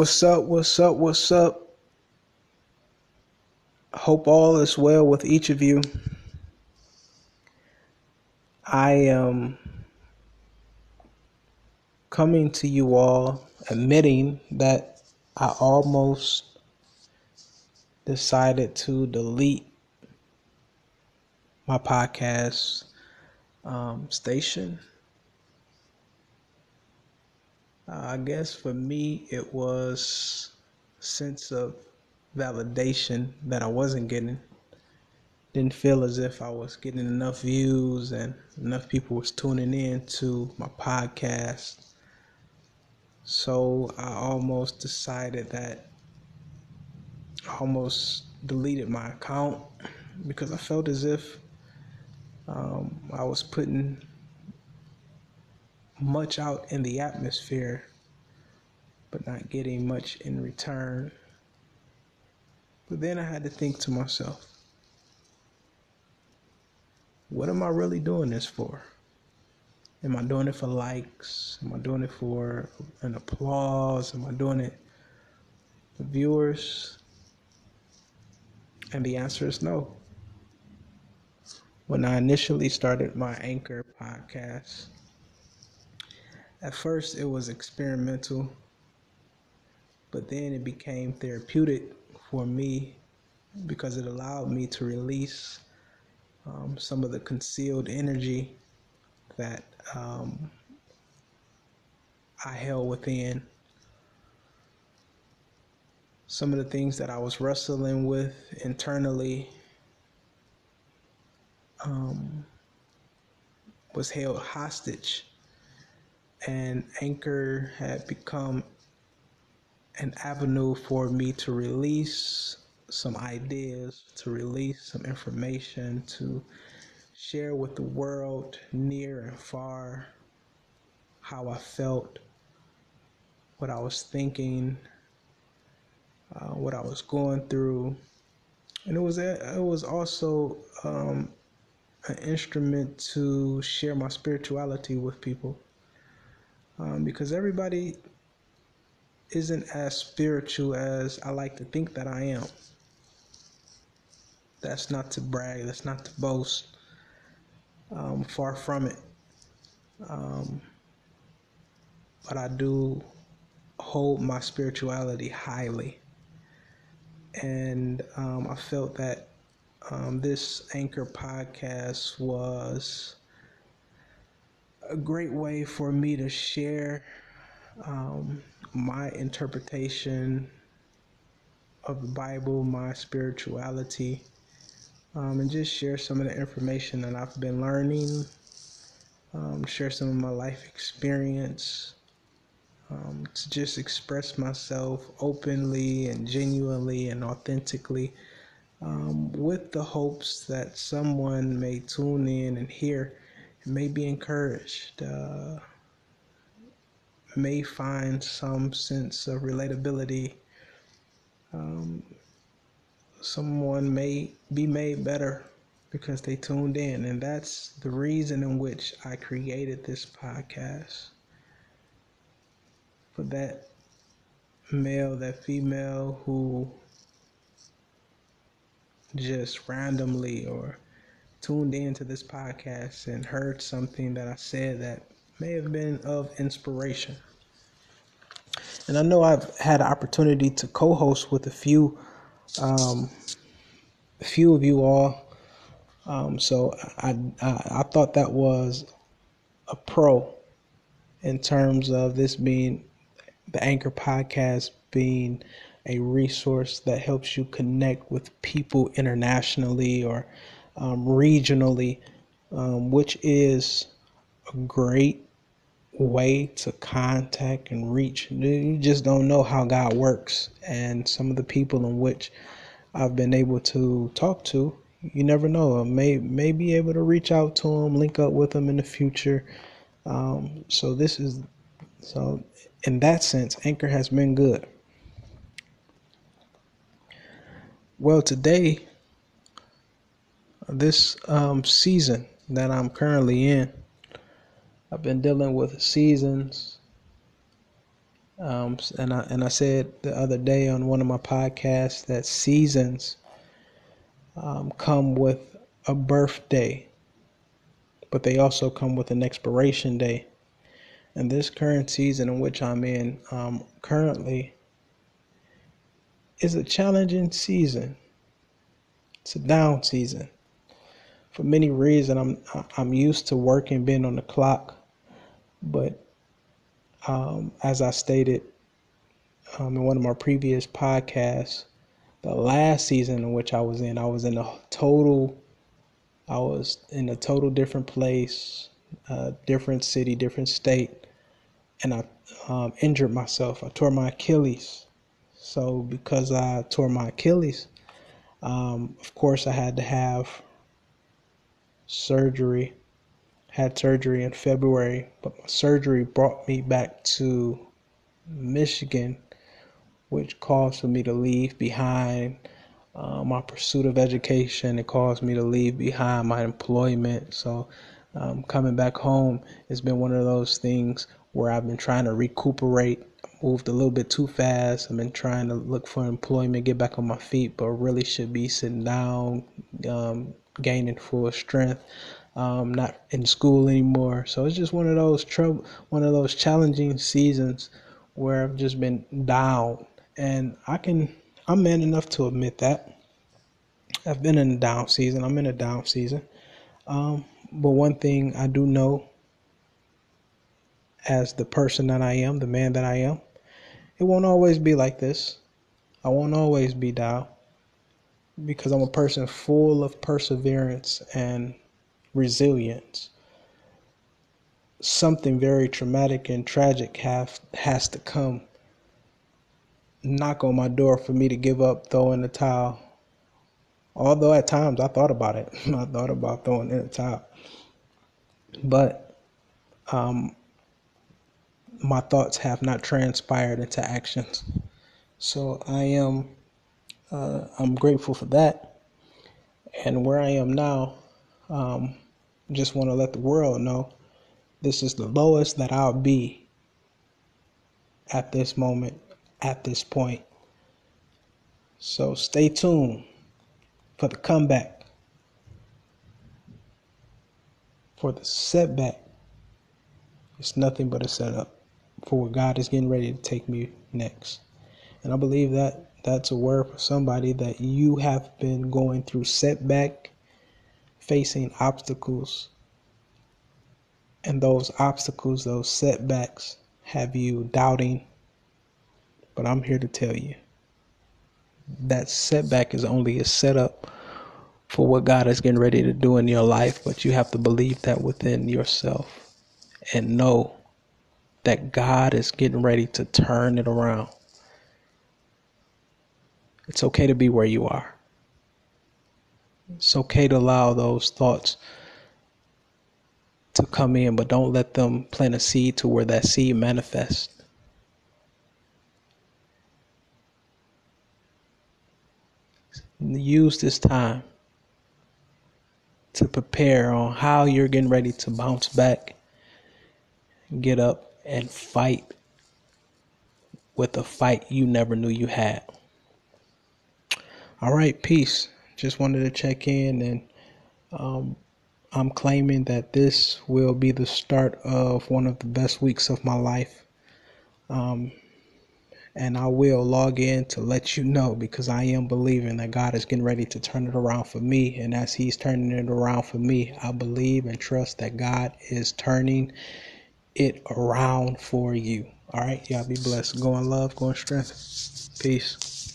What's up? What's up? What's up? Hope all is well with each of you. I am coming to you all admitting that I almost decided to delete my podcast um, station Uh, I guess for me, it was sense of validation that I wasn't getting. Didn't feel as if I was getting enough views and enough people was tuning in to my podcast. So I almost decided that I almost deleted my account because I felt as if um, I was putting much out in the atmosphere, but not getting much in return. But then I had to think to myself, what am I really doing this for? Am I doing it for likes? Am I doing it for an applause? Am I doing it for viewers? And the answer is no. When I initially started my Anchor podcast, at first, it was experimental, but then it became therapeutic for me because it allowed me to release um, some of the concealed energy that um, I held within. Some of the things that I was wrestling with internally um, was held hostage and Anchor had become an avenue for me to release some ideas, to release some information, to share with the world near and far how I felt, what I was thinking, uh, what I was going through. And it was it was also um, an instrument to share my spirituality with people um, because everybody isn't as spiritual as I like to think that I am. That's not to brag, that's not to boast. Um, far from it. Um, but I do hold my spirituality highly. And um, I felt that um, this Anchor podcast was a great way for me to share um, my interpretation of the Bible, my spirituality, um, and just share some of the information that I've been learning, um, share some of my life experience, um, to just express myself openly and genuinely and authentically. Um, with the hopes that someone may tune in and hear may be encouraged, uh, may find some sense of relatability. Um, someone may be made better because they tuned in, and that's the reason in which I created this podcast. For that male, that female who just randomly or tuned into this podcast and heard something that I said that may have been of inspiration. And I know I've had an opportunity to co-host with a few, um, a few of you all. Um, so I, I I thought that was a pro in terms of this being the Anchor podcast being a resource that helps you connect with people internationally or um, regionally, um, which is a great way to contact and reach. You just don't know how God works, and some of the people in which I've been able to talk to, you never know. I may may be able to reach out to them, link up with them in the future. Um, so this is so in that sense, Anchor has been good. Well, today this um, season that I'm currently in, I've been dealing with seasons Um, and I and I said the other day on one of my podcasts that seasons um, come with a birthday, but they also come with an expiration day. And this current season in which I'm in um, currently is a challenging season. It's a down season. For many reasons, I'm I'm used to working, being on the clock, but um, as I stated um, in one of my previous podcasts, the last season in which I was in, I was in a total, I was in a total different place, different city, different state, and I um, injured myself. I tore my Achilles. So because I tore my Achilles, um, of course I had to have surgery. Had surgery in February, but my surgery brought me back to Michigan, which caused for me to leave behind uh, my pursuit of education. It caused me to leave behind my employment. So um, coming back home has been one of those things where I've been trying to recuperate. Moved a little bit too fast. I've been trying to look for employment, get back on my feet, but really should be sitting down, um, gaining full strength. Um, not in school anymore. So it's just one of those trouble, one of those challenging seasons where I've just been down, and I can, I'm man enough to admit that. I've been in a down season. I'm in a down season. Um, but one thing I do know as the person that I am, the man that I am, it won't always be like this. I won't always be down because I'm a person full of perseverance and resilience. Something very traumatic and tragic have has to come knock on my door for me to give up throwing the towel. Although at times I thought about it. I thought about throwing in the towel. But um, my thoughts have not transpired into actions. So I am uh, I'm grateful for that. And where I am now, um, just want to let the world know this is the lowest that I'll be at this moment, at this point. So stay tuned for the comeback, for the setback. It's nothing but a setup for where God is getting ready to take me next. And I believe that that's a word for somebody that you have been going through setback, facing obstacles. And those obstacles, those setbacks, have you doubting. But I'm here to tell you that setback is only a setup for what God is getting ready to do in your life. But you have to believe that within yourself and know that God is getting ready to turn it around. It's okay to be where you are. It's okay to allow those thoughts to come in, but don't let them plant a seed to where that seed manifests. Use this time to prepare on how you're getting ready to bounce back, get up, and fight with a fight you never knew you had. All right, peace. Just wanted to check in, and um, I'm claiming that this will be the start of one of the best weeks of my life. Um, and I will log in to let you know because I am believing that God is getting ready to turn it around for me. And as He's turning it around for me, I believe and trust that God is turning it around for you. All right, y'all be blessed. Go in love, go in strength. Peace.